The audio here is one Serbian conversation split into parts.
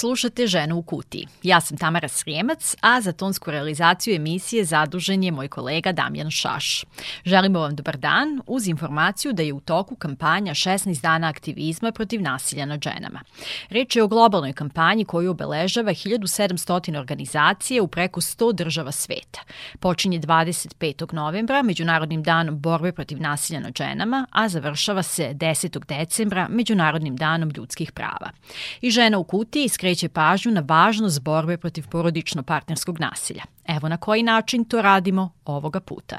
Slušate Ženu u kutiji. Ja sam Tamara Srijemac, a za tonsku realizaciju emisije zadužen je moj kolega Damjan Šaš. Želimo vam dobar dan uz informaciju da je u toku kampanja 16 dana aktivizma protiv nasilja nad ženama. Reč je o globalnoj kampanji koju obeležava 1700 organizacije u preko 100 država sveta. Počinje 25. novembra, Međunarodnim danom borbe protiv nasilja nad ženama, a završava se 10. decembra, Međunarodnim danom ljudskih prava. I Žena u kutiji skreće skreće pažnju na važnost borbe protiv porodično-partnerskog nasilja. Evo na koji način to radimo ovoga puta.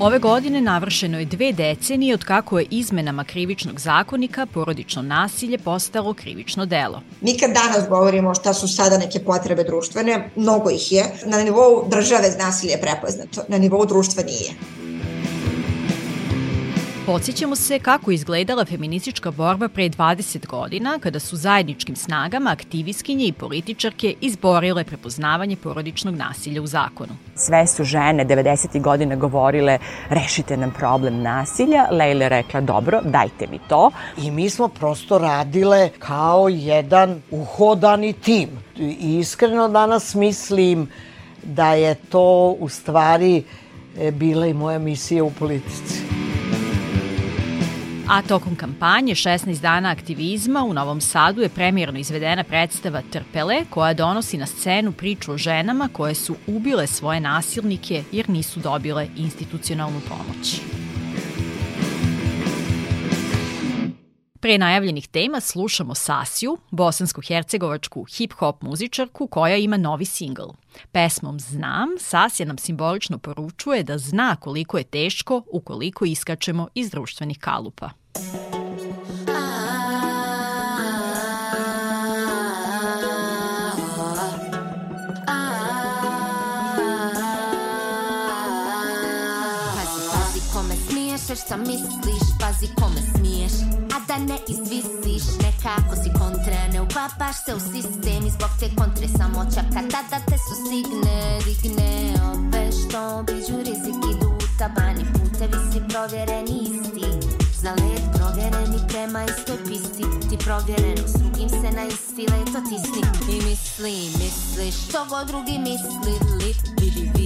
Ove godine navršeno je dve decenije od kako je izmenama krivičnog zakonika porodično nasilje postalo krivično delo. Mi kad danas govorimo šta su sada neke potrebe društvene, mnogo ih je. Na nivou države nasilje je prepoznato, na nivou društva nije. Podsjećamo se kako izgledala feministička borba pre 20 godina kada su zajedničkim snagama aktivistkinje i političarke izborile prepoznavanje porodičnog nasilja u zakonu. Sve su žene 90. godine govorile rešite nam problem nasilja. Lejla rekla dobro, dajte mi to. I mi smo prosto radile kao jedan uhodani tim. I iskreno danas mislim da je to u stvari e, bila i moja misija u politici. A tokom kampanje 16 dana aktivizma u Novom Sadu je premijerno izvedena predstava Trpele koja donosi na scenu priču o ženama koje su ubile svoje nasilnike jer nisu dobile institucionalnu pomoć. Pre najavljenih tema slušamo Sasiju, bosansko-hercegovačku hip-hop muzičarku koja ima novi singl. Pesmom Znam, Sasija nam simbolično poručuje da zna koliko je teško ukoliko iskačemo iz društvenih kalupa. šta misliš, pazi kome smiješ Da ne izvisiš, nekako si kontra Ne uklapaš se u sistem. I zbog te kontre samo čaka Tada te su signe, digne Obe što biđu rizik idu tabani Putevi si provjereni isti. Za let provjereni prema istoj pisti. Ti provjereno svugim se na isti let otisni I misli, misli što god drugi mislili Vidi, vidi,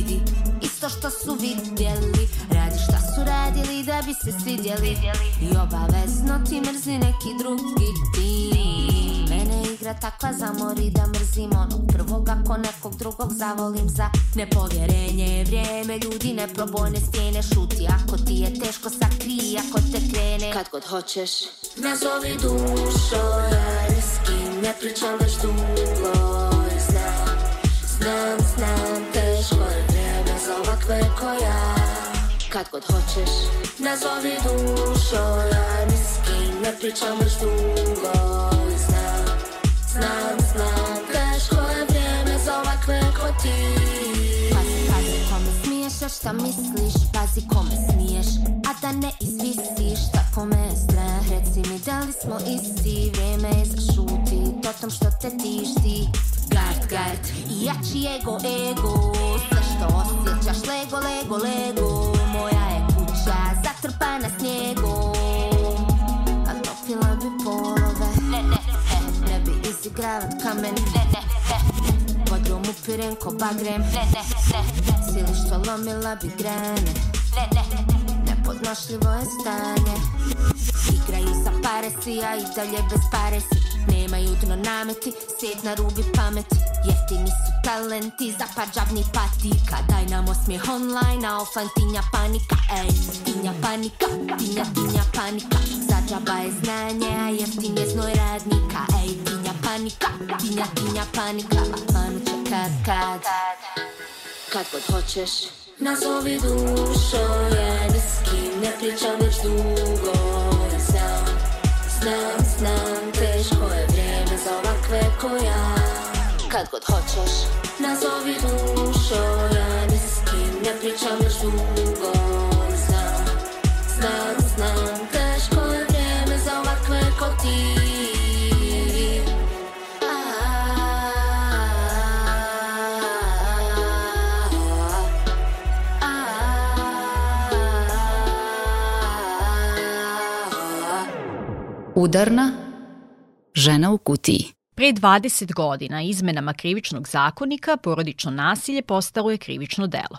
isto što su vidjeli Radi šta su radili da bi se svidjeli. I obavezno ti mrzi neki drugi tim. Mene igra takva zamori da mrzim onog prvog Ako nekog drugog zavolim za nepovjerenje. Vrijeme ljudi neprobojne stijene šuti Ako ti je teško sakri, ako te krene. Kad god hoćeš. Nazovi dušo, ja riskim Ne pričam već dugo. Znam, znam, znam Teško je za ovakve ko ja Kad god hoćeš Nazovi dušo, ja riskim Ne pričam već dugo Znam, znam, znam Teško je vrijeme za ovakve ko ti šta misliš Pazi kome smiješ, a da ne izvisiš Tako me strah, reci mi da li smo isti Vrijeme je za šuti, o tom što te tišti Gard, gard, jači ego, ego Sve što osjećaš, lego, lego, lego Moja je kuća zatrpana snijegom. A topila bi polove Ne, ne, ne, ne bi izigravat kamen. Ne, ne, ne Vodom upirem ko bagrem. Ne, ne, ne, sili što lomila bi grane. Ne, ne, nepodnošljivo je stanje. Igraju sa pare si, a i dalje bez pare si Nemaju dno nameti, svijet na rubi pameti. Jeftini su talenti, zapad džavni patika. Daj nam osmijeh online, a offline tinja panika. Ej, tinja panika, tinja tinja panika. Za džaba je znanje, a jeftin je znoj radnika. Ej, tinja panika, tinja tinja panika. A panu će kad kad. Kad god hoćeš. Nazovi dušo, ja ni s kim ne pričam već dugo Nästan teškoje vrijeme za ovakve koja Kad god hoćeš Nazovi dušo, ja ni s kim ne pričam još dugo Znam, znam, znam, teško je vrijeme za ti Udarna žena u kutiji. Pre 20 godina izmenama krivičnog zakonika porodično nasilje postalo je krivično delo.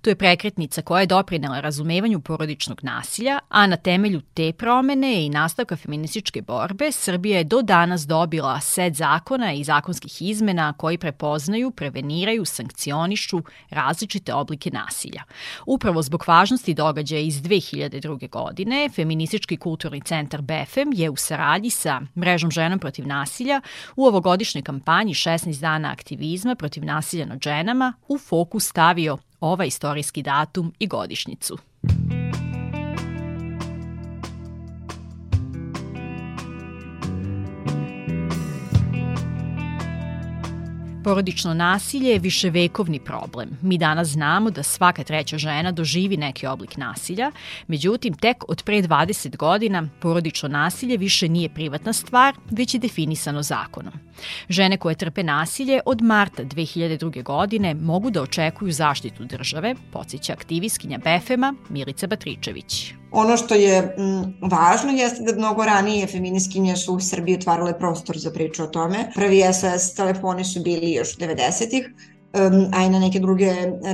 To je prekretnica koja je doprinela razumevanju porodičnog nasilja, a na temelju te promene i nastavka feminističke borbe Srbija je do danas dobila set zakona i zakonskih izmena koji prepoznaju, preveniraju, sankcionišu različite oblike nasilja. Upravo zbog važnosti događaja iz 2002. godine, Feministički kulturni centar BFM je u saradnji sa Mrežom ženom protiv nasilja u ovogodišnjoj kampanji 16 dana aktivizma protiv nasilja nad ženama u fokus stavio ovaj istorijski datum i godišnjicu. Porodično nasilje je viševekovni problem. Mi danas znamo da svaka treća žena doživi neki oblik nasilja, međutim tek od pre 20 godina porodično nasilje više nije privatna stvar, već je definisano zakonom. Žene koje trpe nasilje od marta 2002. godine mogu da očekuju zaštitu države, podsjeća aktivistkinja BFM-a Milica Batričević. Ono što je m, važno jeste da mnogo ranije feminiskinje su u Srbiji otvarale prostor za priču o tome. Prvi SOS telefoni su bili još 90-ih, um, a i na neke druge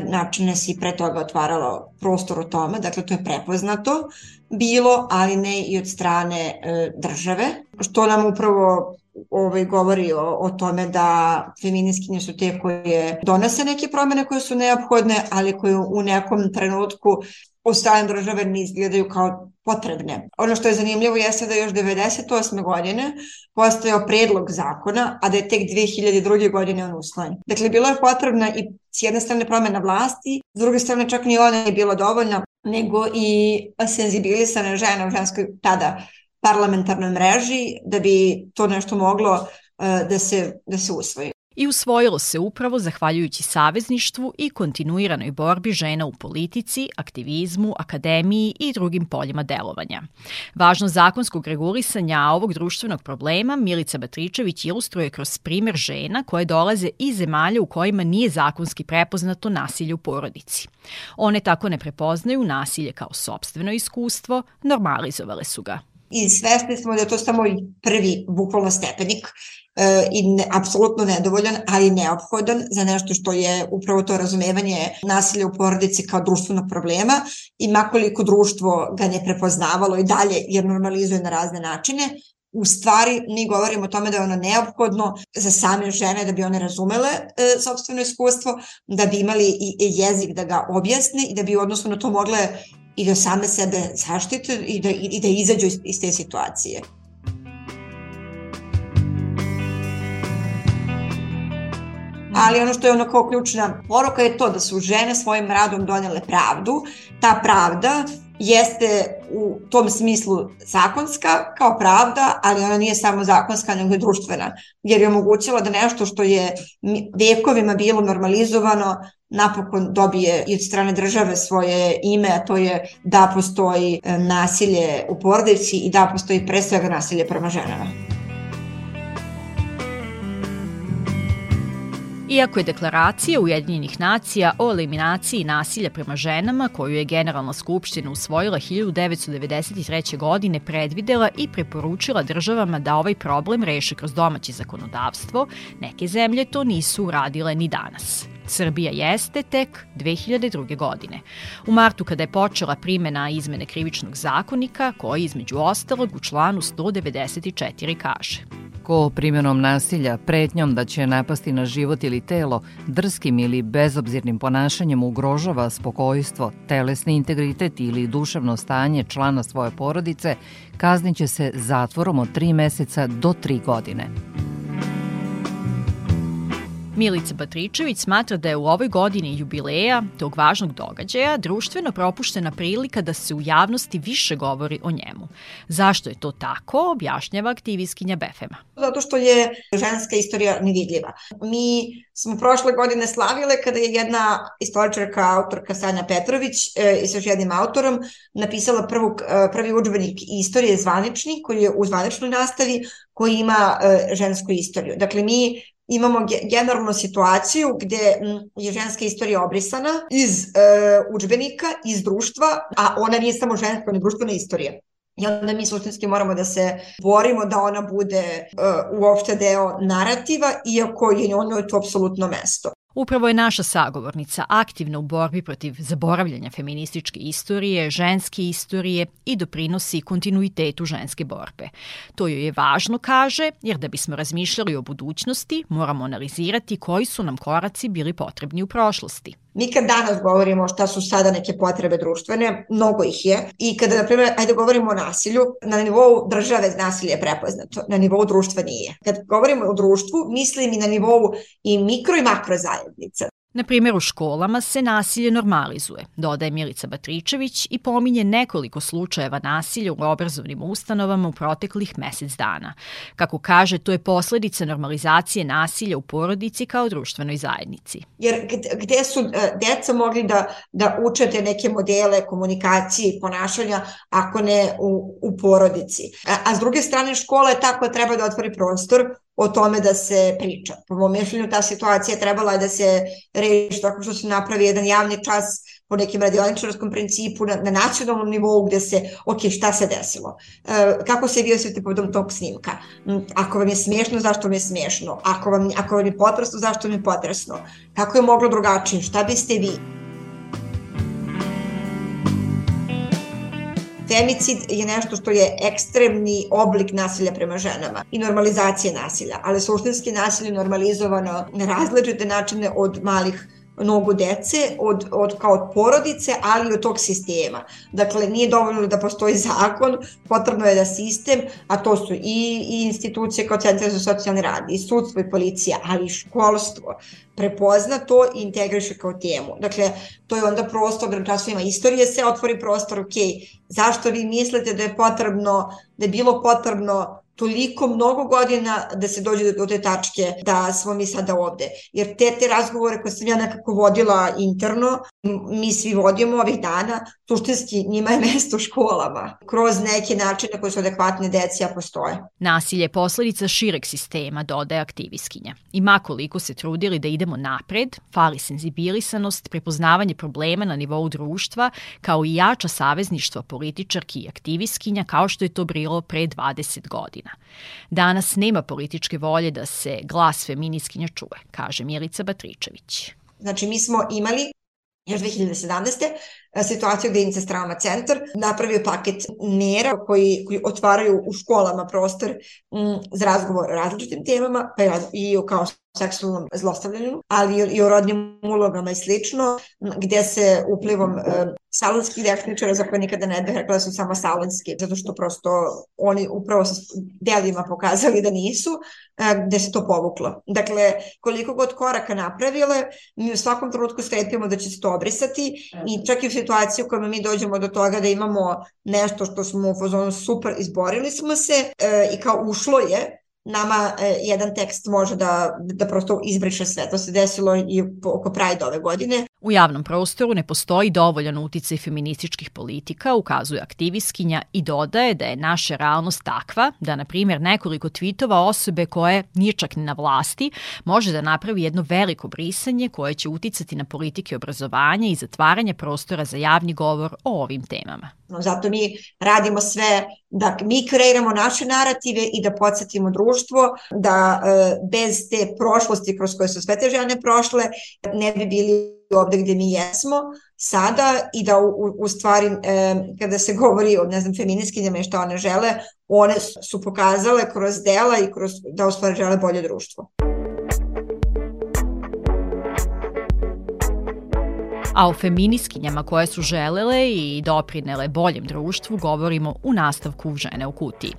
načine si pre toga otvaralo prostor o tome, dakle to je prepoznato bilo, ali ne i od strane e, države, što nam upravo ovaj, govori o, o tome da feminiskinje su te koje donose neke promene koje su neophodne, ali koje u nekom trenutku od strane države ne izgledaju kao potrebne. Ono što je zanimljivo jeste da još 98. godine postojao predlog zakona, a da je tek 2002. godine on uslojen. Dakle, bilo je potrebna i s jedne strane promena vlasti, s druge strane čak ni ona je bila dovoljna, nego i senzibilisane žene u ženskoj tada parlamentarnoj mreži da bi to nešto moglo uh, da se, da se usvoji i usvojilo se upravo zahvaljujući savezništvu i kontinuiranoj borbi žena u politici, aktivizmu, akademiji i drugim poljima delovanja. Važno zakonskog regulisanja ovog društvenog problema Milica Batričević ilustruje kroz primer žena koje dolaze iz zemalja u kojima nije zakonski prepoznato nasilje u porodici. One tako ne prepoznaju nasilje kao sobstveno iskustvo, normalizovale su ga i svesni smo da je to samo prvi bukvalno stepenik e, i ne, apsolutno nedovoljan, ali neophodan za nešto što je upravo to razumevanje nasilja u porodici kao društvenog problema i makoliko društvo ga ne prepoznavalo i dalje jer normalizuje na razne načine, u stvari mi govorimo o tome da je ono neophodno za same žene da bi one razumele e, sobstveno iskustvo, da bi imali i, i jezik da ga objasne i da bi odnosno na to mogle i da same sebe zaštite i da, i da izađu iz, iz te situacije. ali ono što je onako ključna poruka je to da su žene svojim radom donele pravdu. Ta pravda jeste u tom smislu zakonska kao pravda, ali ona nije samo zakonska, nego je društvena, jer je omogućila da nešto što je vekovima bilo normalizovano napokon dobije i od strane države svoje ime, a to je da postoji e, nasilje u porodici i da postoji pre svega nasilje prema ženama. Iako je deklaracija Ujedinjenih nacija o eliminaciji nasilja prema ženama, koju je Generalna skupština usvojila 1993. godine, predvidela i preporučila državama da ovaj problem reše kroz domaće zakonodavstvo, neke zemlje to nisu uradile ni danas. Srbija jeste tek 2002. godine. U martu kada je počela primena izmene krivičnog zakonika, koji između ostalog u članu 194 kaže ko primjenom nasilja, pretnjom da će napasti na život ili telo, drskim ili bezobzirnim ponašanjem ugrožava spokojstvo, telesni integritet ili duševno stanje člana svoje porodice, kazniće se zatvorom od 3 meseca do 3 godine. Milica Batričević smatra da je u ovoj godini jubileja tog važnog događaja društveno propuštena prilika da se u javnosti više govori o njemu. Zašto je to tako, objašnjava aktivistkinja Befema. Zato što je ženska istorija nevidljiva. Mi smo prošle godine slavile kada je jedna istoričarka, autorka Sanja Petrović e, i sa jednim autorom napisala prvu, e, prvi učbenik istorije zvanični koji je u zvaničnoj nastavi koji ima e, žensku istoriju. Dakle, mi imamo generalnu situaciju gde je ženska istorija obrisana iz e, učbenika, iz društva, a ona nije samo ženska, ona je društvena istorija. I onda mi suštinski moramo da se borimo da ona bude uh, uopšte deo narativa, iako je ono to apsolutno mesto. Upravo je naša sagovornica aktivna u borbi protiv zaboravljanja feminističke istorije, ženske istorije i doprinosi kontinuitetu ženske borbe. To joj je važno, kaže, jer da bismo razmišljali o budućnosti, moramo analizirati koji su nam koraci bili potrebni u prošlosti. Mi kad danas govorimo šta su sada neke potrebe društvene, mnogo ih je. I kada, na primjer, ajde govorimo o nasilju, na nivou države nasilje je prepoznato, na nivou društva nije. Kad govorimo o društvu, mislim i na nivou i mikro i makro zajednica. Na primjer, u školama se nasilje normalizuje, dodaje Milica Batričević i pominje nekoliko slučajeva nasilja u obrazovnim ustanovama u proteklih mesec dana. Kako kaže, to je posledica normalizacije nasilja u porodici kao društvenoj zajednici. Jer gde su e, deca mogli da, da učete neke modele komunikacije i ponašanja ako ne u, u porodici? A, a s druge strane, škola je tako treba da otvori prostor o tome da se priča. Po mom mišljenju ta situacija trebala je da se reši tako što se napravi jedan javni čas po nekim radioničarskom principu na, na nacionalnom nivou gde se, ok, šta se desilo? E, kako se vi osjetite povodom tog snimka? Ako vam je smiješno, zašto vam je smiješno? Ako vam, ako vam je potresno, zašto vam je potresno? Kako je moglo drugačije? Šta biste vi? Femicid je nešto što je ekstremni oblik nasilja prema ženama i normalizacije nasilja, ali suštinski nasilje normalizovano na različite načine od malih nogu dece od, od, kao od porodice, ali i od tog sistema. Dakle, nije dovoljno da postoji zakon, potrebno je da sistem, a to su i, i institucije kao Centar za socijalni rad, i sudstvo i policija, ali i školstvo, prepozna to i integriše kao temu. Dakle, to je onda prostor, da časovima istorije se otvori prostor, ok, zašto vi mislite da je potrebno, da je bilo potrebno toliko mnogo godina da se dođe do te tačke da smo mi sada ovde. Jer te, te razgovore koje sam ja nekako vodila interno, mi svi vodimo ovih dana, suštinski njima je mesto u školama, kroz neke načine koje su adekvatne deci, a postoje. Nasilje je posledica šireg sistema, dodaje aktivistkinja. I makoliko se trudili da idemo napred, fali senzibilisanost, prepoznavanje problema na nivou društva, kao i jača savezništva političarki i aktivistkinja, kao što je to bilo pre 20 godina godina. Danas nema političke volje da se glas feminiskinja čuje, kaže Milica Batričević. Znači, mi smo imali još 2017. situaciju gde je Incest Trauma Centar napravio paket mera koji, koji otvaraju u školama prostor m, za razgovor o različitim temama, pa i kao seksualnom zlostavljanju, ali i o rodnim ulogama i slično, gde se uplivom e, salonskih tehničara za koje nikada ne bih rekla da su samo salonski, zato što prosto oni upravo sa delima pokazali da nisu, e, gde se to povuklo. Dakle, koliko god koraka napravile, mi u svakom trenutku strepimo da će se to obrisati i čak i u situaciji u kojoj mi dođemo do toga da imamo nešto što smo u fazonu super izborili smo se e, i kao ušlo je, nama e, jedan tekst može da, da prosto izbriše sve. To se desilo i oko Pride ove godine. U javnom prostoru ne postoji dovoljan uticaj feminističkih politika, ukazuje aktivistkinja i dodaje da je naša realnost takva da, na primjer, nekoliko tvitova osobe koje nije čak ni na vlasti može da napravi jedno veliko brisanje koje će uticati na politike obrazovanja i zatvaranje prostora za javni govor o ovim temama. Zato mi radimo sve da mi kreiramo naše narative i da podsjetimo društvo da e, bez te prošlosti kroz koje su sve te žene prošle ne bi bili ovde gde mi jesmo sada i da u, u stvari e, kada se govori o ne znam feminiskinjama i šta one žele, one su pokazale kroz dela i kroz da u stvari žele bolje društvo. A o feminiskinjama koje su želele i doprinele boljem društvu govorimo u nastavku Žene u kutiji.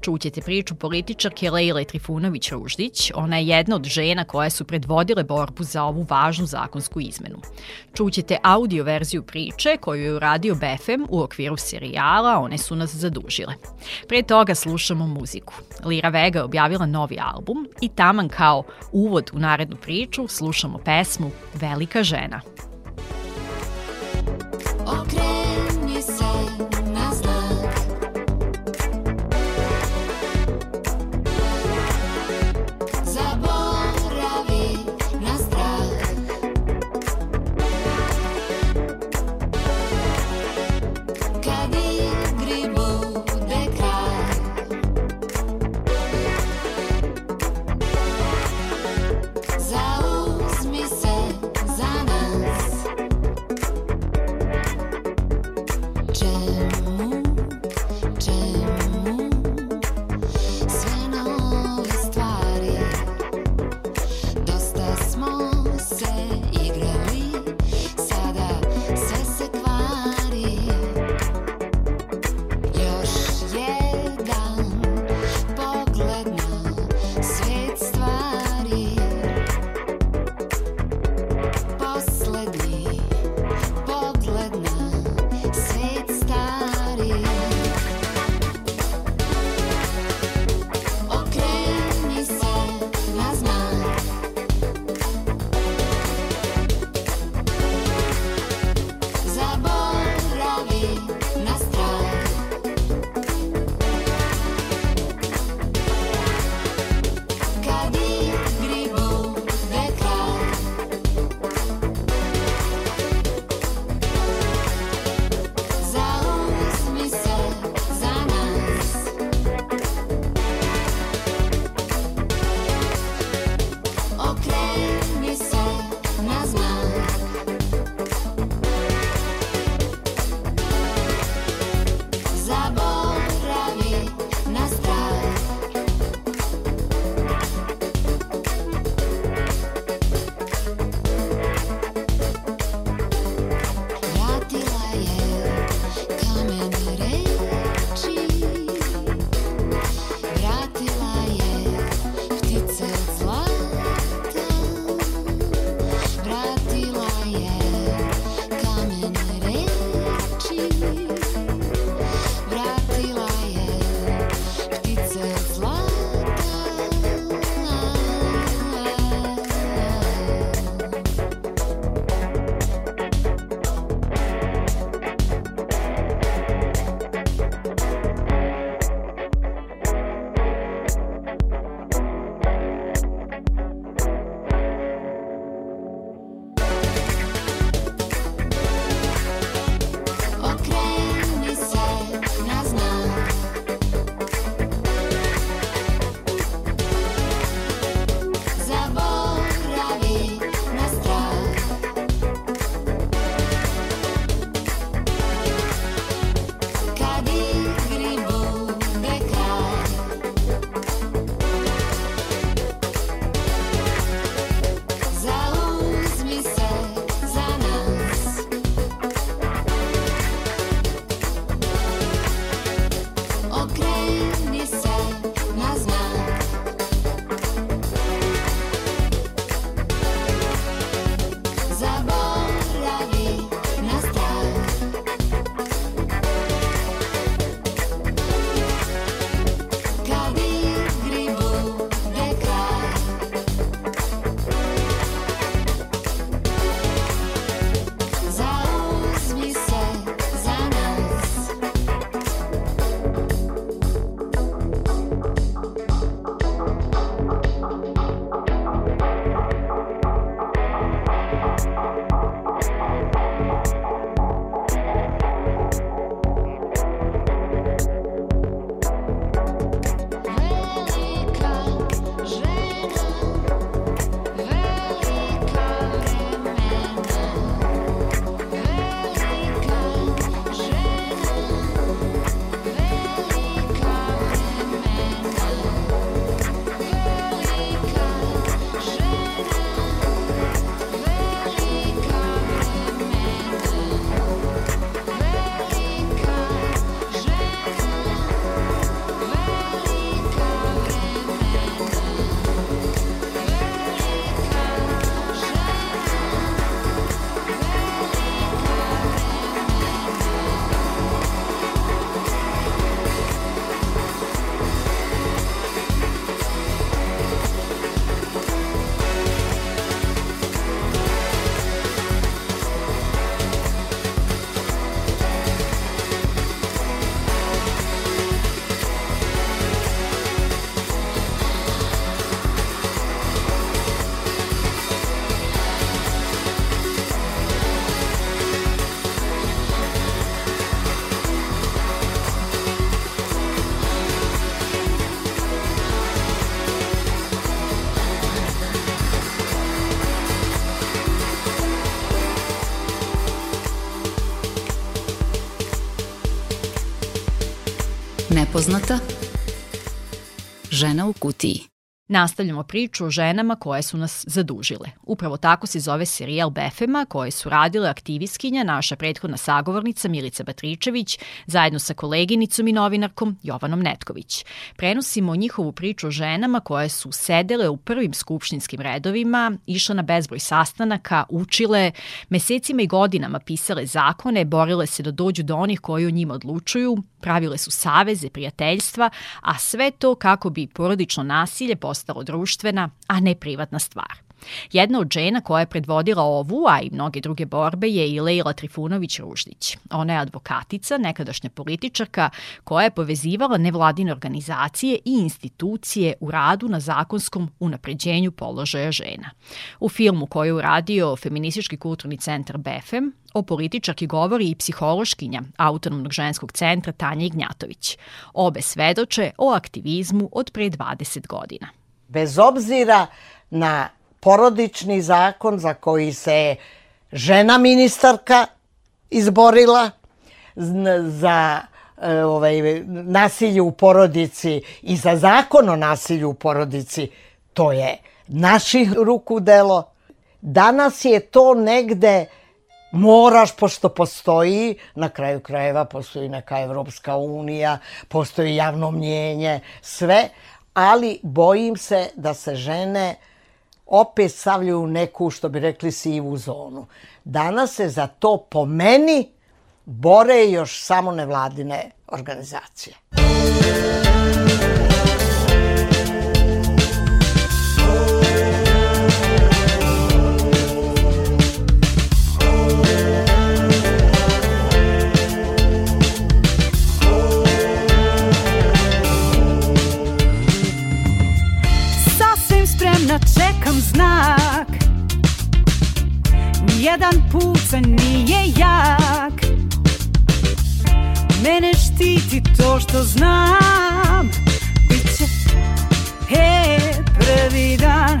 Čućete priču političarke Lejle Trifunović-Ruždić. Ona je jedna od žena koje su predvodile borbu za ovu važnu zakonsku izmenu. Čućete audio verziju priče koju je uradio BFM u okviru serijala One su nas zadužile. Pre toga slušamo muziku. Lira Vega je objavila novi album i taman kao uvod u narednu priču slušamo pesmu Velika žena. okay. Nepoznata žena u kutiji. Nastavljamo priču o ženama koje su nas zadužile. Upravo tako se zove serijal Befema koje su radile aktivistkinja, naša prethodna sagovornica Milica Batričević, zajedno sa koleginicom i novinarkom Jovanom Netković. Prenosimo njihovu priču o ženama koje su sedele u prvim skupštinskim redovima, išle na bezbroj sastanaka, učile, mesecima i godinama pisale zakone, borile se da dođu do onih koji o njima odlučuju, pravile su saveze, prijateljstva, a sve to kako bi porodično nasilje postalo društvena, a ne privatna stvar. Jedna od žena koja je predvodila ovu, a i mnoge druge borbe je i Leila Trifunović-Ruždić. Ona je advokatica, nekadašnja političarka, koja je povezivala nevladine organizacije i institucije u radu na zakonskom unapređenju položaja žena. U filmu koju je uradio Feministički kulturni centar BFM, o političarki govori i psihološkinja Autonomnog ženskog centra Tanja Ignjatović. Obe svedoče o aktivizmu od pre 20 godina. Bez obzira na porodični zakon za koji se žena ministarka izborila za e, ovaj, nasilje u porodici i za zakon o nasilju u porodici, to je naših ruku delo. Danas je to negde moraš, pošto postoji, na kraju krajeva postoji neka Evropska unija, postoji javno mnjenje, sve, ali bojim se da se žene opet stavljaju u neku, što bi rekli, sivu zonu. Danas se za to po meni bore još samo nevladine organizacije. čekam Nijedan pucanj nije jak. Mene štiti to što znam. Biće, he, prvi dan.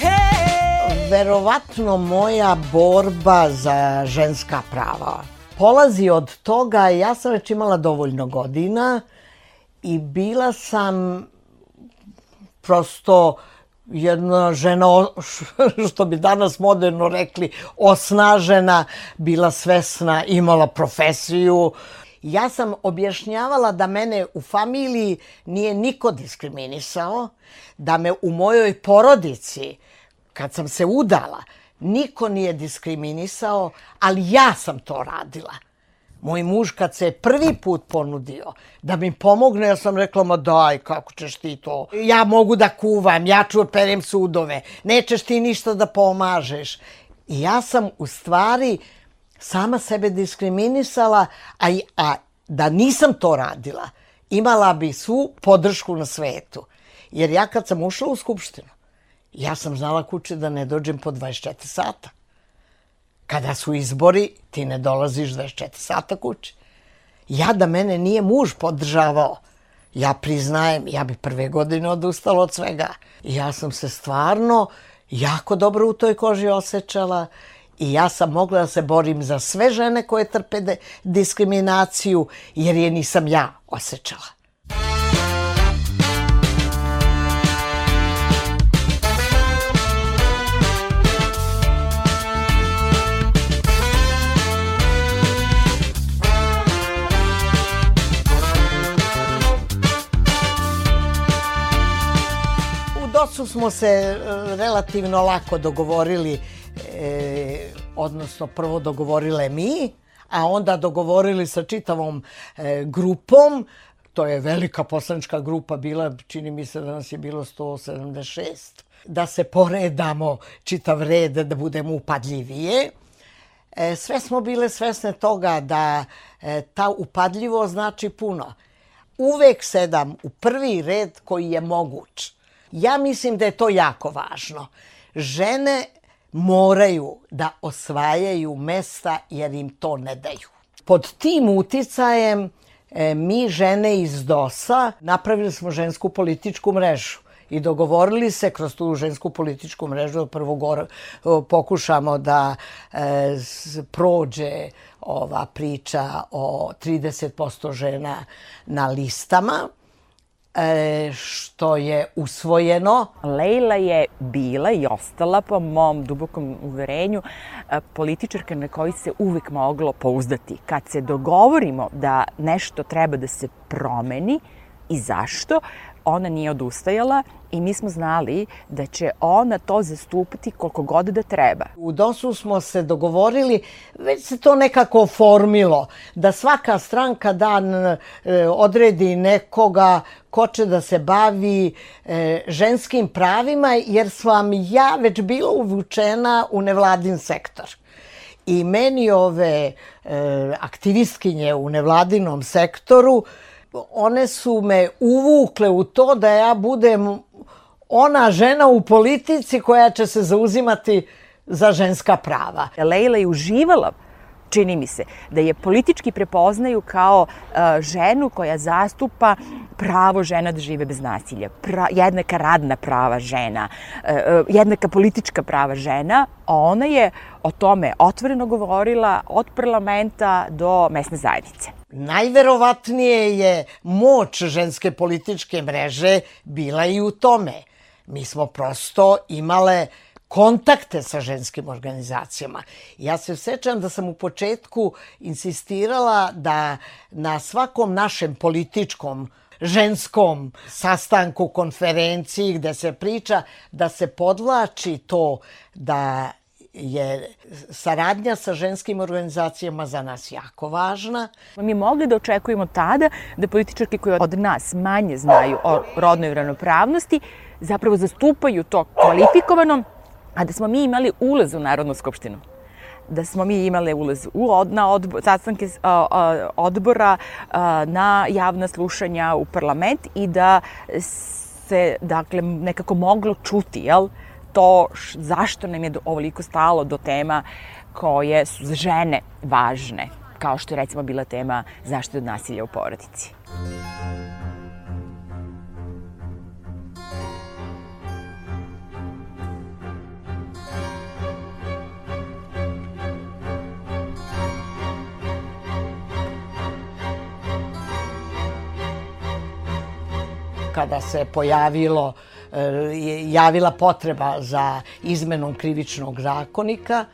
He. Verovatno moja borba za ženska prava polazi od toga, ja sam već imala dovoljno godina i bila sam prosto jedna žena, što bi danas moderno rekli, osnažena, bila svesna, imala profesiju. Ja sam objašnjavala da mene u familiji nije niko diskriminisao, da me u mojoj porodici, kad sam se udala, niko nije diskriminisao, ali ja sam to radila. Moj muž kad se prvi put ponudio da mi pomogne, ja sam rekla, ma daj, kako ćeš ti to? Ja mogu da kuvam, ja ću operem sudove, nećeš ti ništa da pomažeš. I ja sam u stvari sama sebe diskriminisala, a, a da nisam to radila, imala bi svu podršku na svetu. Jer ja kad sam ušla u Skupštinu, ja sam znala kuće da ne dođem po 24 sata. Kada su izbori, ti ne dolaziš 24 sata kući. Ja da mene nije muž podržavao, ja priznajem, ja bi prve godine odustala od svega. Ja sam se stvarno jako dobro u toj koži osjećala i ja sam mogla da se borim za sve žene koje trpe diskriminaciju, jer je nisam ja osjećala. DOS-u smo se e, relativno lako dogovorili, e, odnosno prvo dogovorile mi, a onda dogovorili sa čitavom e, grupom, to je velika poslanička grupa bila, čini mi se da nas je bilo 176, da se poredamo čitav red, da budemo upadljivije. E, sve smo bile svesne toga da e, ta upadljivo znači puno. Uvek sedam u prvi red koji je moguć Ja mislim da je to jako važno. Žene moraju da osvajaju mesta jer im to ne daju. Pod tim uticajem e, mi žene iz DOS-a napravili smo žensku političku mrežu i dogovorili se kroz tu žensku političku mrežu da prvo gore, pokušamo da e, prođe ova priča o 30% žena na listama e, što je usvojeno. Leila je bila i ostala, po mom dubokom uverenju, e, političarka na koji se uvek moglo pouzdati. Kad se dogovorimo da nešto treba da se promeni i zašto, ona nije odustajala i mi smo znali da će ona to zastupati koliko god da treba. U DOS-u smo se dogovorili, već se to nekako formilo, da svaka stranka dan e, odredi nekoga ko će da se bavi e, ženskim pravima, jer sam ja već bila uvučena u nevladin sektor. I meni ove e, aktivistkinje u nevladinom sektoru one su me uvukle u to da ja budem ona žena u politici koja će se zauzimati za ženska prava. Leila je uživala čini mi se, da je politički prepoznaju kao uh, ženu koja zastupa pravo žena da žive bez nasilja, pra, jednaka radna prava žena, uh, jednaka politička prava žena, a ona je o tome otvoreno govorila od parlamenta do mesne zajednice. Najverovatnije je moć ženske političke mreže bila i u tome. Mi smo prosto imale kontakte sa ženskim organizacijama. Ja se sećam da sam u početku insistirala da na svakom našem političkom ženskom sastanku, konferenciji gde se priča da se podvlači to da je saradnja sa ženskim organizacijama za nas jako važna. Mi mogli da očekujemo tada da političarke koje od nas manje znaju o rodnoj ravnopravnosti zapravo zastupaju to kvalifikovano, a da smo mi imali ulaz u Narodnu skupštinu da smo mi imali ulaz u od, na odbor, sastanke odbora, na javna slušanja u parlament i da se dakle nekako moglo čuti jel, to š, zašto nam je do, ovoliko stalo do tema koje su za žene važne, kao što je recimo bila tema zaštite od nasilja u porodici. kada se pojavilo je javila potreba za izmenom krivičnog zakonika.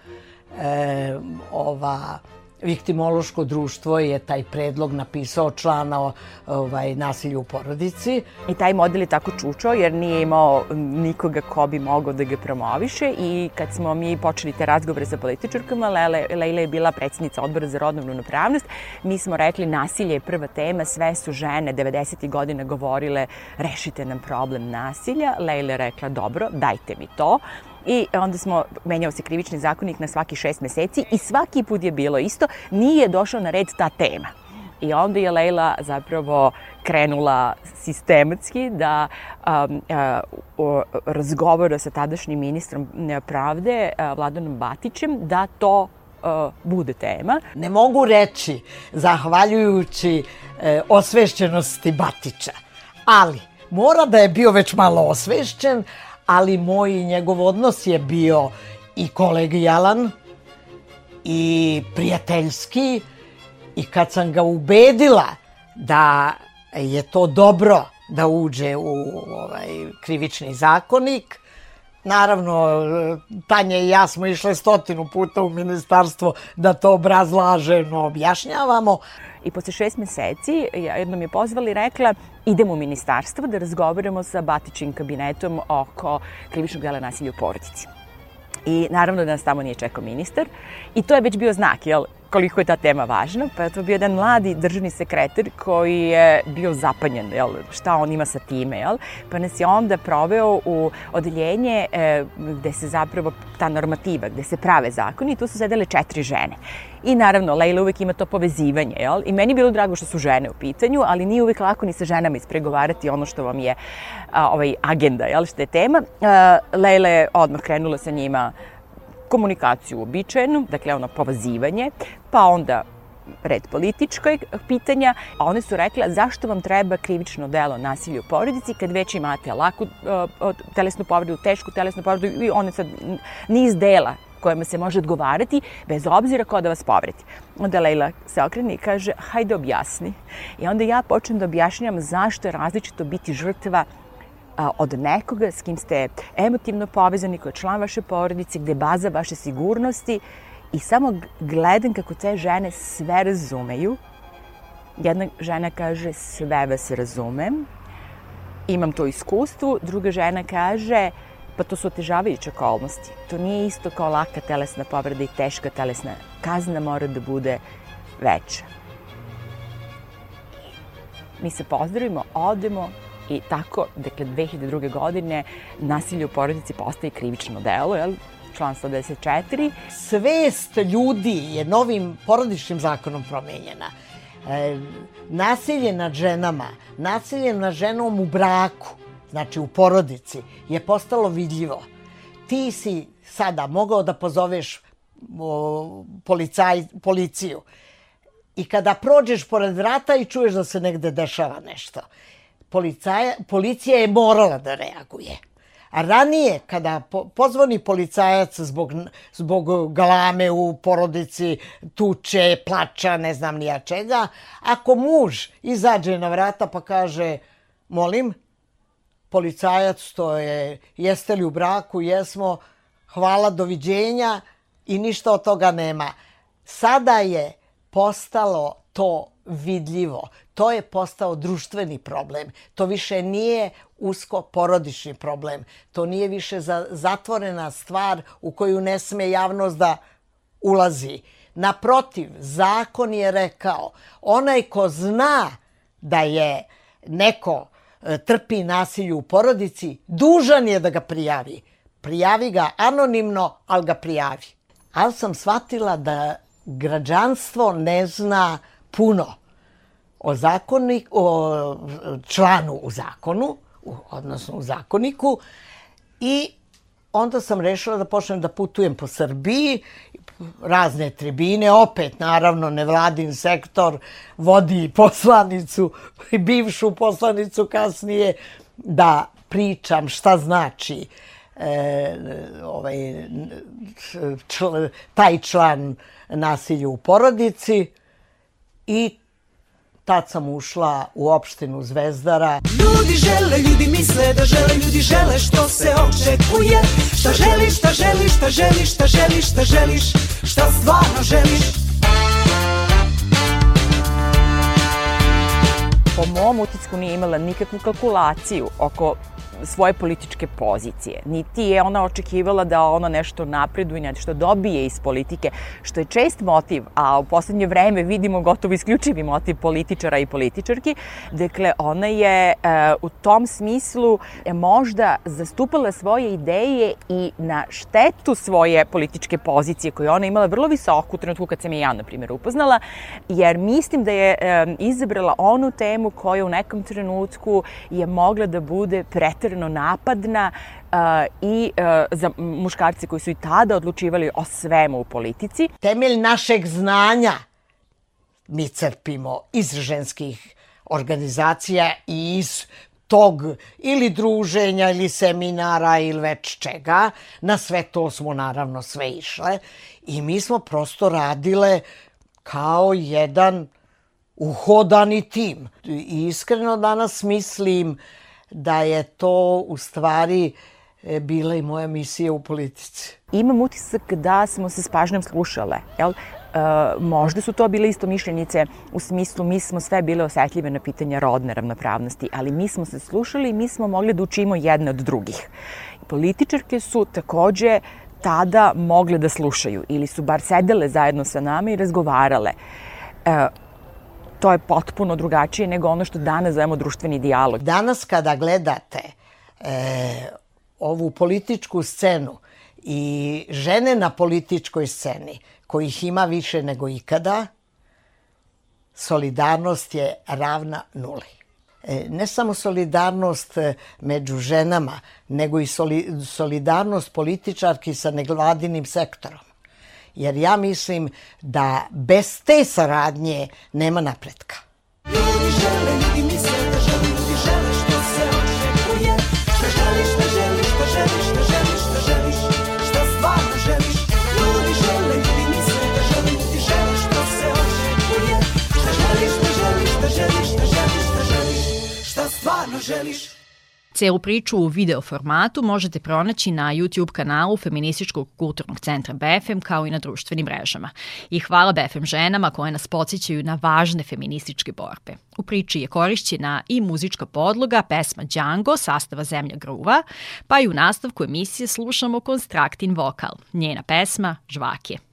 E, ova Viktimološko društvo je taj predlog napisao člana ovaj, nasilju u porodici. I taj model je tako čučao jer nije imao nikoga ko bi mogao da ga promoviše i kad smo mi počeli te razgovore sa političarkama, Lele, Lejla je bila predsjednica odbora za rodnu ravnopravnost, mi smo rekli nasilje je prva tema, sve su žene 90. godina govorile rešite nam problem nasilja. Lejla je rekla dobro, dajte mi to i onda smo, menjao se krivični zakonik na svaki šest meseci i svaki put je bilo isto, nije došao na red ta tema. I onda je Leila zapravo krenula sistematski da um, uh, razgovara sa tadašnjim ministrom pravde, uh, Vladanom Batićem, da to uh, bude tema. Ne mogu reći, zahvaljujući uh, osvešćenosti Batića, ali mora da je bio već malo osvešćen, ali moj i njegov odnos je bio i kolegijalan i prijateljski i kad sam ga ubedila da je to dobro da uđe u ovaj krivični zakonik, Naravno, Tanja i ja smo išle stotinu puta u ministarstvo da to obrazlaženo objašnjavamo. I posle šest meseci jednom je pozvala i rekla idemo u ministarstvo da razgovaramo sa Batićim kabinetom oko krivičnog dela nasilja u porodici. I naravno da nas tamo nije čekao ministar. I to je već bio znak, jel, koliko je ta tema važna. Pa je to bio jedan mladi državni sekretar koji je bio zapanjen, jel, šta on ima sa time, jel. Pa nas je onda proveo u odeljenje e, gde se zapravo ta normativa, gde se prave zakoni i tu su sedele četiri žene. I naravno, Leila uvek ima to povezivanje, jel? I meni je bilo drago što su žene u pitanju, ali nije uvek lako ni sa ženama ispregovarati ono što vam je a, ovaj, agenda, jel, što je tema. A, Leila je odmah krenula sa njima komunikaciju uobičajenu, dakle ono povazivanje, pa onda red političkoj pitanja, a one su rekle zašto vam treba krivično delo nasilja u porodici kad već imate laku uh, telesnu povredu, tešku telesnu povredu i one sad niz dela kojima se može odgovarati bez obzira ko da vas povredi. Onda Leila se okrene i kaže, hajde objasni. I onda ja počnem da objašnjam zašto je različito biti žrtva od nekoga s kim ste emotivno povezani, koji je član vaše porodice, gde je baza vaše sigurnosti i samo gledam kako te žene sve razumeju. Jedna žena kaže sve vas razumem, imam to iskustvo, druga žena kaže pa to su otežavajuće okolnosti. To nije isto kao laka telesna povreda i teška telesna. Kazna mora da bude veća. Mi se pozdravimo, odemo, I tako, dakle, 2002. godine nasilje u porodici postaje krivično delo, jel? Član 114. Svest ljudi je novim porodičnim zakonom promenjena. E, nasilje nad ženama, nasilje nad ženom u braku, znači u porodici, je postalo vidljivo. Ti si sada mogao da pozoveš o, policaj, policiju i kada prođeš pored vrata i čuješ da se negde dešava nešto policaja, policija je morala da reaguje. A ranije, kada po, pozvoni policajac zbog, zbog galame u porodici, tuče, plača, ne znam nija čega, ako muž izađe na vrata pa kaže, molim, policajac, to je, jeste li u braku, jesmo, hvala, doviđenja i ništa od toga nema. Sada je postalo to vidljivo. To je postao društveni problem. To više nije usko porodični problem. To nije više za, zatvorena stvar u koju ne sme javnost da ulazi. Naprotiv, zakon je rekao, onaj ko zna da je neko e, trpi nasilju u porodici, dužan je da ga prijavi. Prijavi ga anonimno, ali ga prijavi. Ali sam shvatila da građanstvo ne zna puno o, zakonik, o članu u zakonu, odnosno u zakoniku, i onda sam rešila da počnem da putujem po Srbiji, razne tribine, opet naravno nevladin sektor vodi poslanicu, bivšu poslanicu kasnije, da pričam šta znači e, ovaj, čl, taj član nasilju u porodici i Tad sam ušla u opštinu Zvezdara. Ljudi žele, ljudi misle da žele, ljudi žele što se očekuje. Šta želiš, šta želiš, šta želiš, šta želiš, šta želiš, šta stvarno želiš. Po mom utisku nije imala nikakvu kalkulaciju oko svoje političke pozicije. Niti je ona očekivala da ona nešto napreduje, nešto dobije iz politike, što je čest motiv, a u poslednje vreme vidimo gotovo isključivi motiv političara i političarki. Dakle, ona je e, u tom smislu e, možda zastupala svoje ideje i na štetu svoje političke pozicije koje ona imala vrlo visoko u trenutku kad sam je ja, na primjer, upoznala, jer mislim da je e, izabrala onu temu koja u nekom trenutku je mogla da bude pretrana pretirano napadna i za muškarce koji su i tada odlučivali o svemu u politici. Temelj našeg znanja mi crpimo iz ženskih organizacija i iz tog ili druženja ili seminara ili već čega. Na sve to smo naravno sve išle i mi smo prosto radile kao jedan uhodani tim. I iskreno danas mislim da je to u stvari e, bila i moja misija u politici. Imam utisak da smo se s pažnjom slušale, jel? E, možda su to bile isto mišljenice u smislu mi smo sve bile osetljive na pitanja rodne ravnopravnosti, ali mi smo se slušali i mi smo mogli da učimo jedne od drugih. Političarke su takođe tada mogle da slušaju ili su bar sedele zajedno sa nama i razgovarale. E, to je potpuno drugačije nego ono što danas zovemo društveni dijalog. Danas kada gledate e, ovu političku scenu i žene na političkoj sceni, kojih ima više nego ikada, solidarnost je ravna nuli. E, ne samo solidarnost e, među ženama, nego i solidarnost političarki sa nevladinim sektorom. Jer ja mislim da bez te saradnje nema napretka. Ljudi žele, ljudi misle da žele, ljudi žele što se očekuje Šta želiš, šta želiš, šta želiš, šta želiš, šta želiš, šta stvarno želiš Ljudi žele, ljudi misle da žele, ljudi žele što se očekuje Šta želiš, šta želiš, šta želiš, šta želiš, šta želiš, šta stvarno želiš Celu priču u video formatu možete pronaći na YouTube kanalu Feminističkog kulturnog centra BFM kao i na društvenim mrežama. I hvala BFM ženama koje nas podsjećaju na važne feminističke borbe. U priči je korišćena i muzička podloga, pesma Django, sastava Zemlja gruva, pa i u nastavku emisije slušamo Konstraktin vokal, njena pesma Žvake.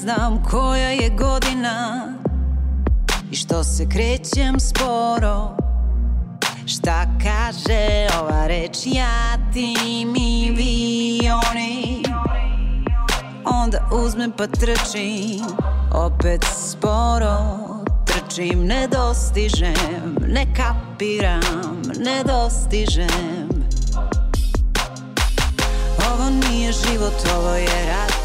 Znam koja je godina I što se krećem sporo. Šta kaže ova reč? Ja, ti, mi, vi, oni. Onda uzmem pa trčim Opet sporo. Trčim, ne dostižem Ne kapiram, ne dostižem. Ovo nije život, ovo je rat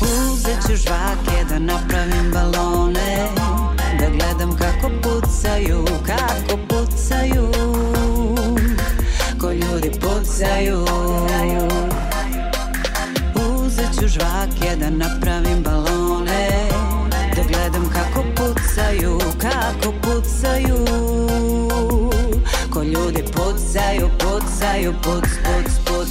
Uzet ću žvake da napravim balone Da gledam kako pucaju, kako pucaju Ko ljudi pucaju. Uzet ću žvake da napravim balone Da gledam kako pucaju, kako pucaju Ko ljudi pucaju, pucaju, puc, puc, puc,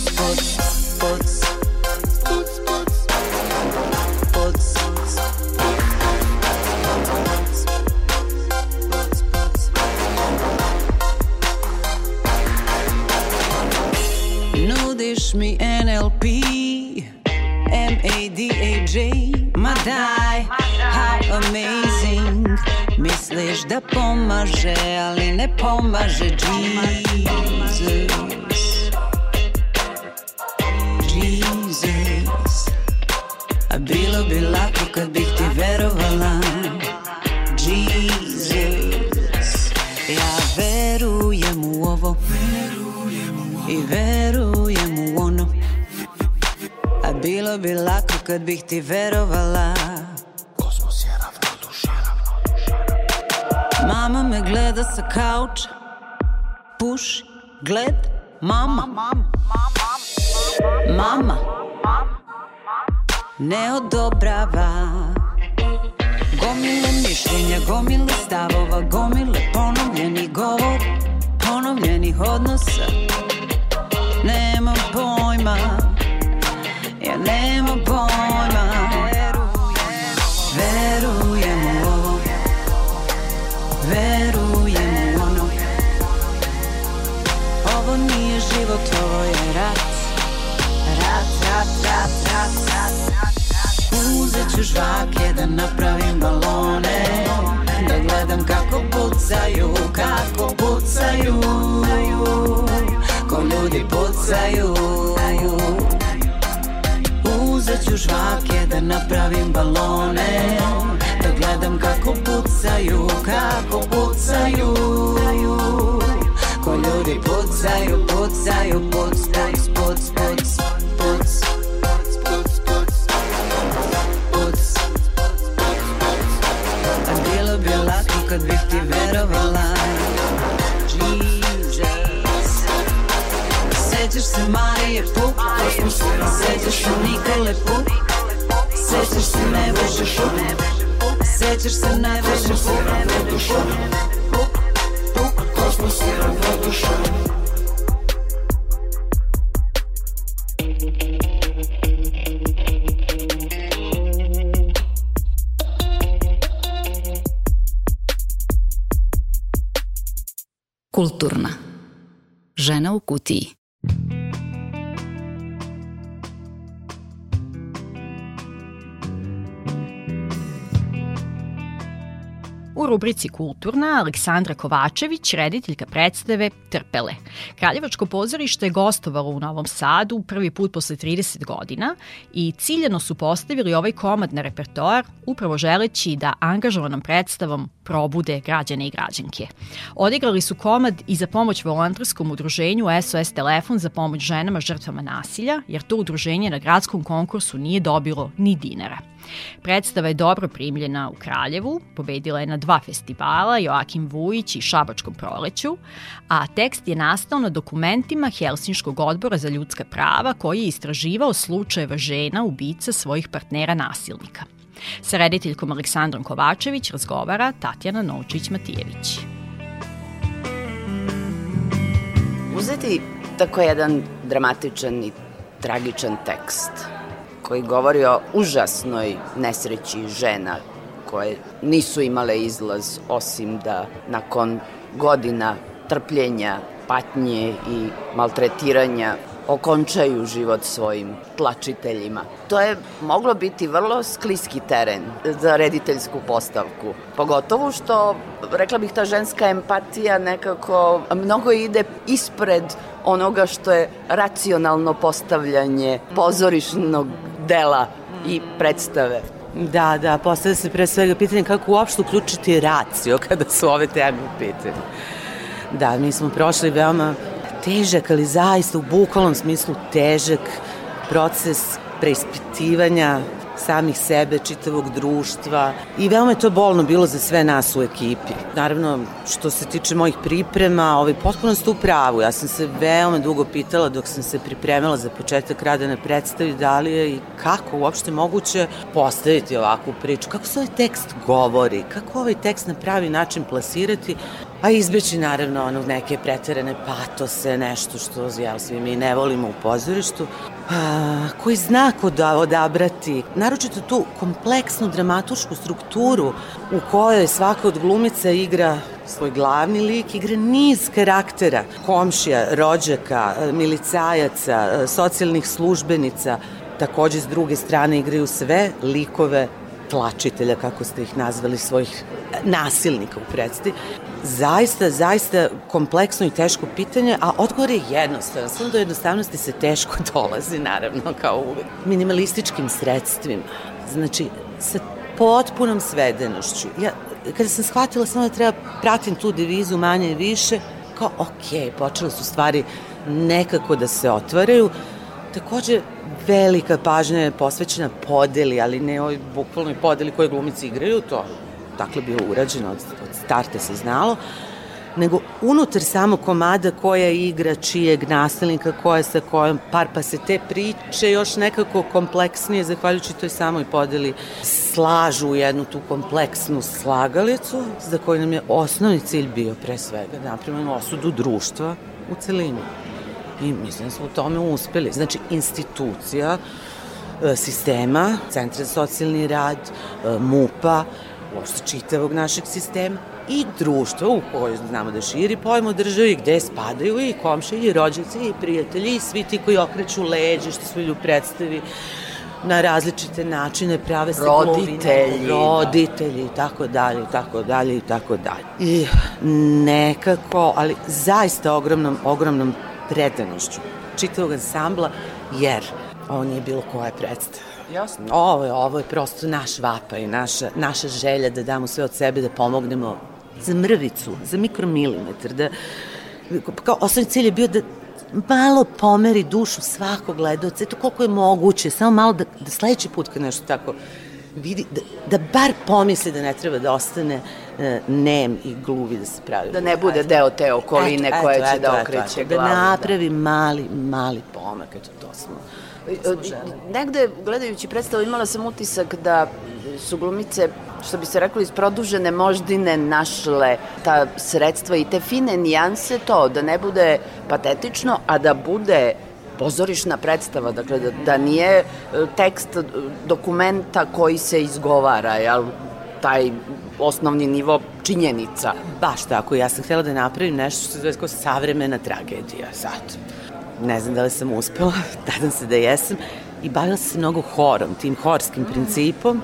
da pomaže, ali ne pomaže Jesus. Jesus. A bilo bi lako kad bih ti verovala. Jesus. Ja verujem u ovo. I verujem u ono. A bilo bi lako kad bih ti verovala gleda sa kauča. Puši, gled, mama. Mama. Ne odobrava. Gomile mišljenja, gomile stavova Gomile ponovljeni govor Ponovljenih odnosa. Nemam pojma. Ja nemam pojma život, ovo je rat. Rat, rat, rat, rat, rat Uzet ću žvake da napravim balone Da gledam kako pucaju, kako pucaju. Ko ljudi pucaju. Uzet ću žvake da napravim balone Da gledam kako pucaju, kako pucaju Ko ljudi pucaju, pucaju, puc, puc, puc, puc, puc A bilo bi lako kad bih ti verovala. Sećaš se Marije Puk Sećaš se Nikole Puk Sećaš se Nebojše Puk Sećaš se najveće Puk Kosmos je ravnodušan Kulturna. Žena u kutiji. U rubrici Kulturna Aleksandra Kovačević, rediteljka predstave Trpele. Kraljevačko pozorište je gostovalo u Novom Sadu prvi put posle 30 godina i ciljeno su postavili ovaj komad na repertoar upravo želeći da angažovanom predstavom probude građane i građanke. Odigrali su komad i za pomoć volontarskom udruženju SOS Telefon za pomoć ženama žrtvama nasilja, jer to udruženje na gradskom konkursu nije dobilo ni dinara. Predstava je dobro primljena u Kraljevu, pobedila je na dva festivala, Joakim Vujić i Šabačkom proleću, a tekst je nastao na dokumentima Helsinškog odbora za ljudska prava koji je istraživao slučajeva žena ubica svojih partnera nasilnika. Sa rediteljkom Aleksandrom Kovačević razgovara Tatjana Novčić-Matijević. Uzeti tako jedan dramatičan i tragičan tekst koji govori o užasnoj nesreći žena koje nisu imale izlaz osim da nakon godina trpljenja, patnje i maltretiranja okončaju život svojim tlačiteljima. To je moglo biti vrlo skliski teren za rediteljsku postavku. Pogotovo što, rekla bih, ta ženska empatija nekako mnogo ide ispred onoga što je racionalno postavljanje pozorišnog dela i predstave. Da, da, postavlja se pre svega pitanje kako uopšte uključiti racio kada su ove teme u pitanju. Da, mi smo prošli veoma težak, ali zaista u bukvalnom smislu težak proces preispitivanja samih sebe, čitavog društva. I veoma je to bolno bilo za sve nas u ekipi. Naravno, što se tiče mojih priprema, ovaj, potpuno ste u pravu. Ja sam se veoma dugo pitala dok sam se pripremala za početak rada na predstavi da li je i kako uopšte moguće postaviti ovakvu priču, kako se ovaj tekst govori, kako ovaj tekst na pravi način plasirati, a izbeći naravno ono neke preterane patose, nešto što ja, svi mi ne volimo u pozorištu, koji zna ko da odabrati, naročito tu kompleksnu dramatušku strukturu u kojoj svaka od glumica igra svoj glavni lik, igra niz karaktera, komšija, rođaka, milicajaca, socijalnih službenica, takođe s druge strane igraju sve likove tlačitelja, kako ste ih nazvali, svojih nasilnika u predstavi. Zaista, zaista kompleksno i teško pitanje, a odgovor je jednostavan. Samo do jednostavnosti se teško dolazi, naravno, kao uvek. Minimalističkim sredstvima. Znači, sa potpunom svedenošću. Ja, kada sam shvatila samo da treba pratim tu devizu manje i više, kao, ok, počele su stvari nekako da se otvaraju. Takođe, velika pažnja je posvećena podeli, ali ne ovoj bukvalnoj podeli koje glumice igraju, to dakle bilo urađeno od, od starta se znalo, nego unutar samog komada koja igra čijeg nasilnika, koja sa kojom par, pa se te priče još nekako kompleksnije, zahvaljujući toj samoj podeli, slažu u jednu tu kompleksnu slagalicu, za koju nam je osnovni cilj bio pre svega da osudu društva u celini. I mislim da smo u tome uspeli. Znači, institucija, e, sistema, Centra za socijalni rad, e, MUPA, uopšte čitavog našeg sistema i društva u kojoj znamo da širi pojmo državi gde spadaju i komše i rođaci i prijatelji i svi ti koji okreću leđe što su ljudi predstavi na različite načine prave se roditelji, roditelji i tako dalje i tako dalje i tako dalje. I nekako, ali zaista ogromnom, ogromnom predanošću čitavog ansambla, jer ovo nije bilo koja predstava. Jasno. Ovo je, ovo je prosto naš vapaj, naša, naša želja da damo sve od sebe, da pomognemo za mrvicu, za mikromilimetar, da, kao osnovni cilj je bio da malo pomeri dušu svakog gledalca, eto koliko je moguće, samo malo da, da sledeći put kad nešto tako vidi, da, da bar pomisli da ne treba da ostane e, nem i gluvi da se pravi. Da ne bude deo te okoline eto, koja eto, će eto, da okreće eto, glavu. Da napravi mali, mali pomak, eto to smo Negde, gledajući predstavu, imala sam utisak da su glumice, što bi se reklo, iz produžene moždine našle ta sredstva i te fine nijanse to, da ne bude patetično, a da bude pozorišna predstava, dakle da, da nije e, tekst dokumenta koji se izgovara, jel, taj osnovni nivo činjenica. Baš tako, ja sam htjela da napravim nešto što se zove kao savremena tragedija, sad. Ne znam da li sam uspela, nadam se da jesam, i bavila se mnogo horom, tim horskim principom,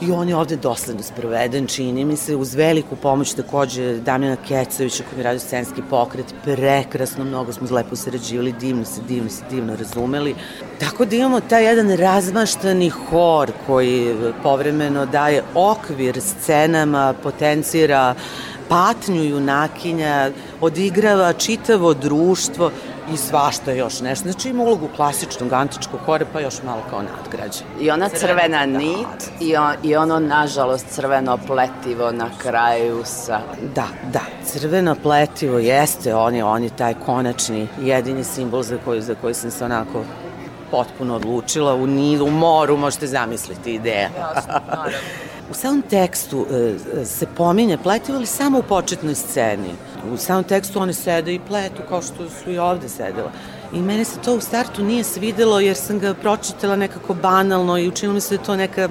I on je ovde dosledno sproveden, čini mi se, uz veliku pomoć takođe Damjana Kecovića koji mi radi scenski pokret, prekrasno, mnogo smo lepo sarađivali, divno se, divno se, divno razumeli. Tako da imamo taj jedan razmaštani hor koji povremeno daje okvir scenama, potencira patnju junakinja, odigrava čitavo društvo i svašta još nešto. Znači ima ulogu klasičnog antičkog hore, pa još malo kao nadgrađe. I ona crvena nit i, on, i ono, nažalost, crveno pletivo na kraju sa... Da, da, crveno pletivo jeste, on je, on je taj konačni jedini simbol za koji, za koji sam se onako potpuno odlučila. U Nilu, u moru, možete zamisliti ideja. Jasno, naravno. U samom tekstu e, se pominje pletivo, ali samo u početnoj sceni. U samom tekstu one sede i pletu kao što su i ovde sedela. I mene se to u startu nije svidelo jer sam ga pročitala nekako banalno i učinilo mi se da to neka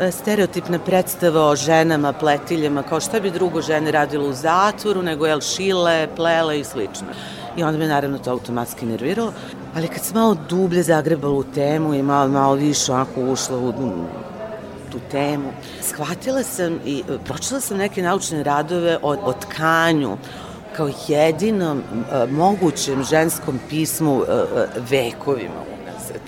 e, stereotipna predstava o ženama, pletiljama, kao šta bi drugo žene radilo u zatvoru, nego jel šile, plele i slično. I onda me naravno to automatski nerviralo, ali kad sam malo dublje zagrebala u temu i malo, malo više onako ušla u tu temu, shvatila sam i e, pročitala sam neke naučne radove o, o tkanju, kao jedinom uh, mogućem ženskom pismu uh, vekovima unazad.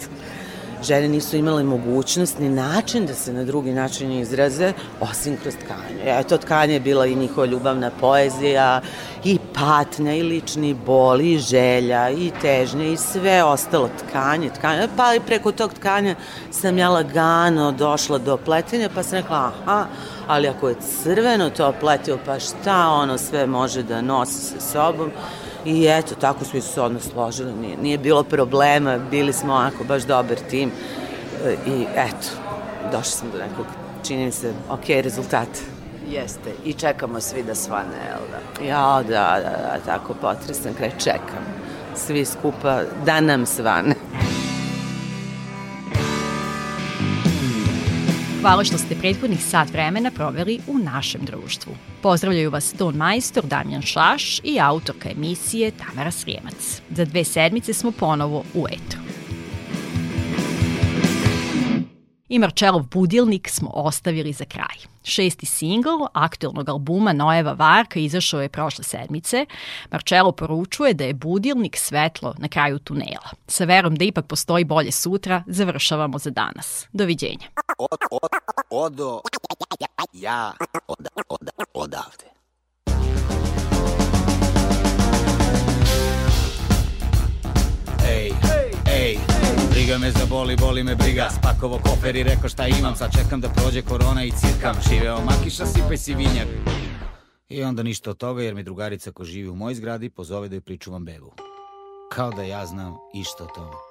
Žene nisu imale mogućnost ni način da se na drugi način izraze, osim kroz tkanje. Eto, tkanje je bila i njihova ljubavna poezija, i patnja, i lični bol, i želja, i težnje, i sve ostalo tkanje, tkanje. Pa i preko tog tkanja sam ja lagano došla do pletenja, pa sam rekla, aha, ali ako je crveno to pletio, pa šta ono sve može da nosi sa sobom? I eto, tako smo se odnos složili, nije, nije bilo problema, bili smo onako baš dobar tim i eto, došli smo do nekog, čini mi se, ok rezultata. Jeste, i čekamo svi da svane, jel da? Ja, da, da, da, tako potresan kraj čekam. Svi skupa da nam svane. Hvala što ste prethodnih sat vremena proveli u našem društvu. Pozdravljaju vas ton majstor Damjan Šaš i autorka emisije Tamara Srijemac. Za dve sedmice smo ponovo u etru. I Marčelov budilnik smo ostavili za kraj. Šesti singl aktualnog albuma Noeva Varka izašao je prošle sedmice. Marčelo poručuje da je budilnik svetlo na kraju tunela. Sa verom da ipak postoji bolje sutra, završavamo za danas. Doviđenja. Od, od, odo, ja, od, od, odavde. Briga me za boli, boli me briga. Spakovo kofer i rekao šta imam Sad čekam da prođe korona i cirkam. Živeo makiša, sipaj si vinjak. I onda ništa od toga jer mi drugarica ko živi u mojoj zgradi pozove da joj pričuvam bebu. Kao da ja znam išta o tome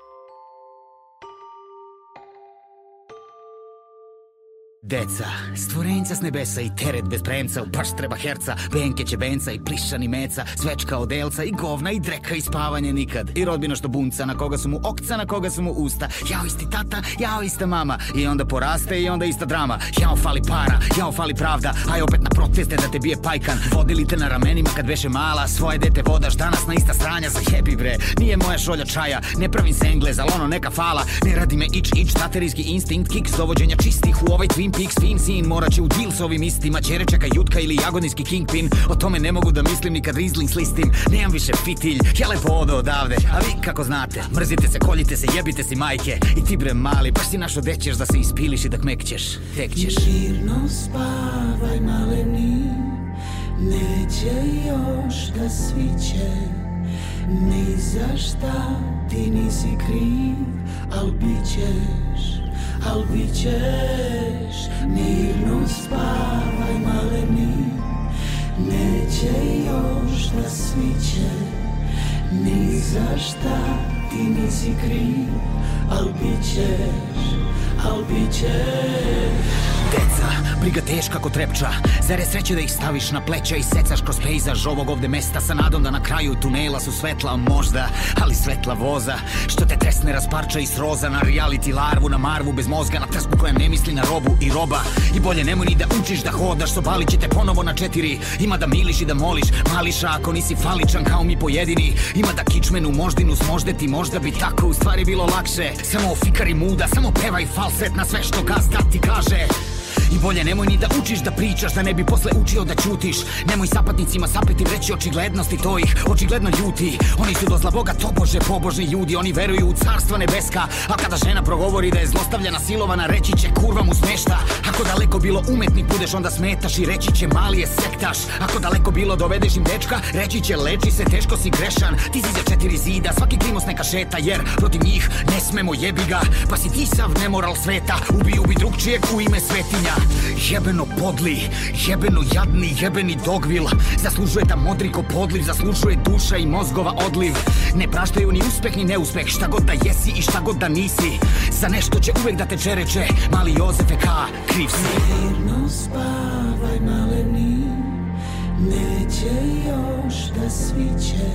Deca, stvorenca s nebesa i teret bez premca, baš treba herca, benke će benca i plišani meca, svečka od elca i govna i dreka i spavanje nikad. I rodbina što bunca, na koga su mu okca, na koga su mu usta. Jao isti tata, jao ista mama. I onda poraste i onda ista drama. Jao fali para, jao fali pravda, aj opet na proteste da te bije pajkan. Vodili te na ramenima kad veše mala, svoje dete vodaš danas na ista stranja za happy bre. Nije moja šolja čaja, ne pravim se englez, ali ono neka fala. Ne radi me ič ič, taterijski instinkt, kiks dovođenja čistih u ovaj Twin Peaks fin sin Morat će u deal s ovim istima. Čere čeka Jutka ili Jagodinski Kingpin. O tome ne mogu da mislim ni kad Riesling slistim. Nemam više fitilj, ja lepo odo odavde. A vi kako znate, mrzite se, koljite se, jebite si majke. I ti bre mali, baš si našo dećeš da se ispiliš i da kmekćeš Tek ćeš. Mirno spavaj maleni. Neće još da sviće. Ni za šta ti nisi kriv Al bit ćeš al bit ćeš Mirno spavaj maleni Neće još da sviće Ni za šta ti nisi kriv. Al bit ćeš, al bit ćeš Deca, briga teška ko trepča. Zar je sreće da ih staviš na pleća I secaš kroz pejzaž ovog ovde mesta. Sa nadom da na kraju tunela su svetla možda Ali svetla voza. Što te tresne rasparča i sroza Na reality larvu, na marvu bez mozga Na trsku koja ne misli na robu i roba. I bolje nemoj ni da učiš da hodaš Sobali će te ponovo na četiri. Ima da miliš i da moliš Mališa ako nisi faličan kao mi pojedini. Ima da kičmenu moždinu smoždeti Možda bi tako u stvari bilo lakše. Samo fikari muda, samo pevaj falset na sve što gazda ti kaže I bolje nemoj ni da učiš da pričaš Da ne bi posle učio da ćutiš. Nemoj sapatnicima sapeti reći očiglednosti To ih očigledno ljuti. Oni su do zla Boga tobože pobožni ljudi Oni veruju u carstva nebeska. A kada žena progovori da je zlostavljana silovana Reći će kurva mu smešta. Ako daleko bilo umetnik budeš onda smetaš I reći će mali je sektaš. Ako daleko bilo dovedeš im dečka Reći će leči se teško si grešan. Ti si za četiri zida svaki klimos neka šeta Jer protiv njih ne smemo jebi ga Pa si ti sav nemoral sveta Ubi ubi drugčijeg u ime svetinja Jebeno podli, jebeno jadni, jebeni dogvil. Zaslužuje da modriko podliv, zaslužuje duša i mozgova odliv. Ne praštaju ni uspeh ni neuspeh, šta god da jesi i šta god da nisi. Za nešto će uvek da te čereče, mali Jozefe K, kriv si. Mirno spavaj maleni Neće još da sviće.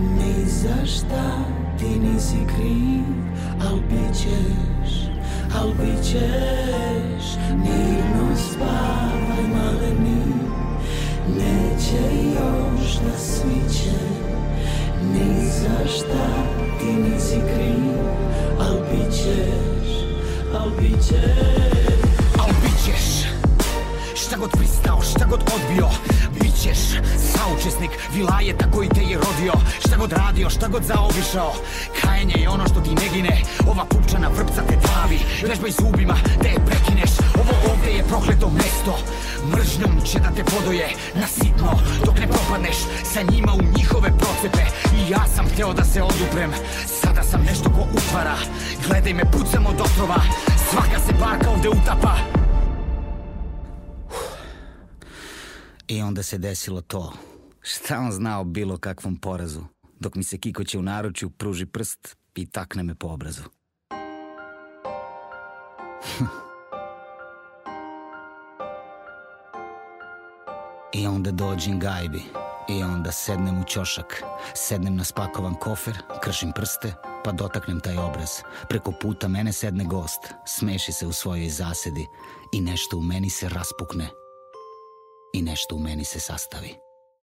Ni za šta ti nisi kriv Al bit ćeš, al bit ćeš Mirno spavaj maleni Neće još da sviće Ni za šta ti nisi kriv. Al bit ćeš, al bit ćeš Al bit ćeš Šta god pristao, šta god odbio Bićeš saučesnik vilajeta koji te je rodio. Šta god radio, šta god zaobišao Kajenje je ono što ti ne gine. Ova pupčana vrpca te travi Vežbaj zubima da je prekineš. Ovo ovde je prokleto mesto Mržnjom će da te podoje na sitno. Dok ne propadneš sa njima u njihove procepe. I ja sam hteo da se oduprem Sada sam nešto ko utvara. Gledaj me, pucam od otrova Svaka se barka ovde utapa I onda se desilo to. Šta on zna o bilo kakvom porazu? Dok mi se Kikoće u naručju pruži prst i takne me po obrazu. I onda dođem gajbi I onda sednem u ćošak Sednem na spakovan kofer Kršim prste Pa dotaknem taj obraz Preko puta mene sedne gost Smeši se u svojoj zasedi I nešto u meni se raspukne I nešto u meni se sastavi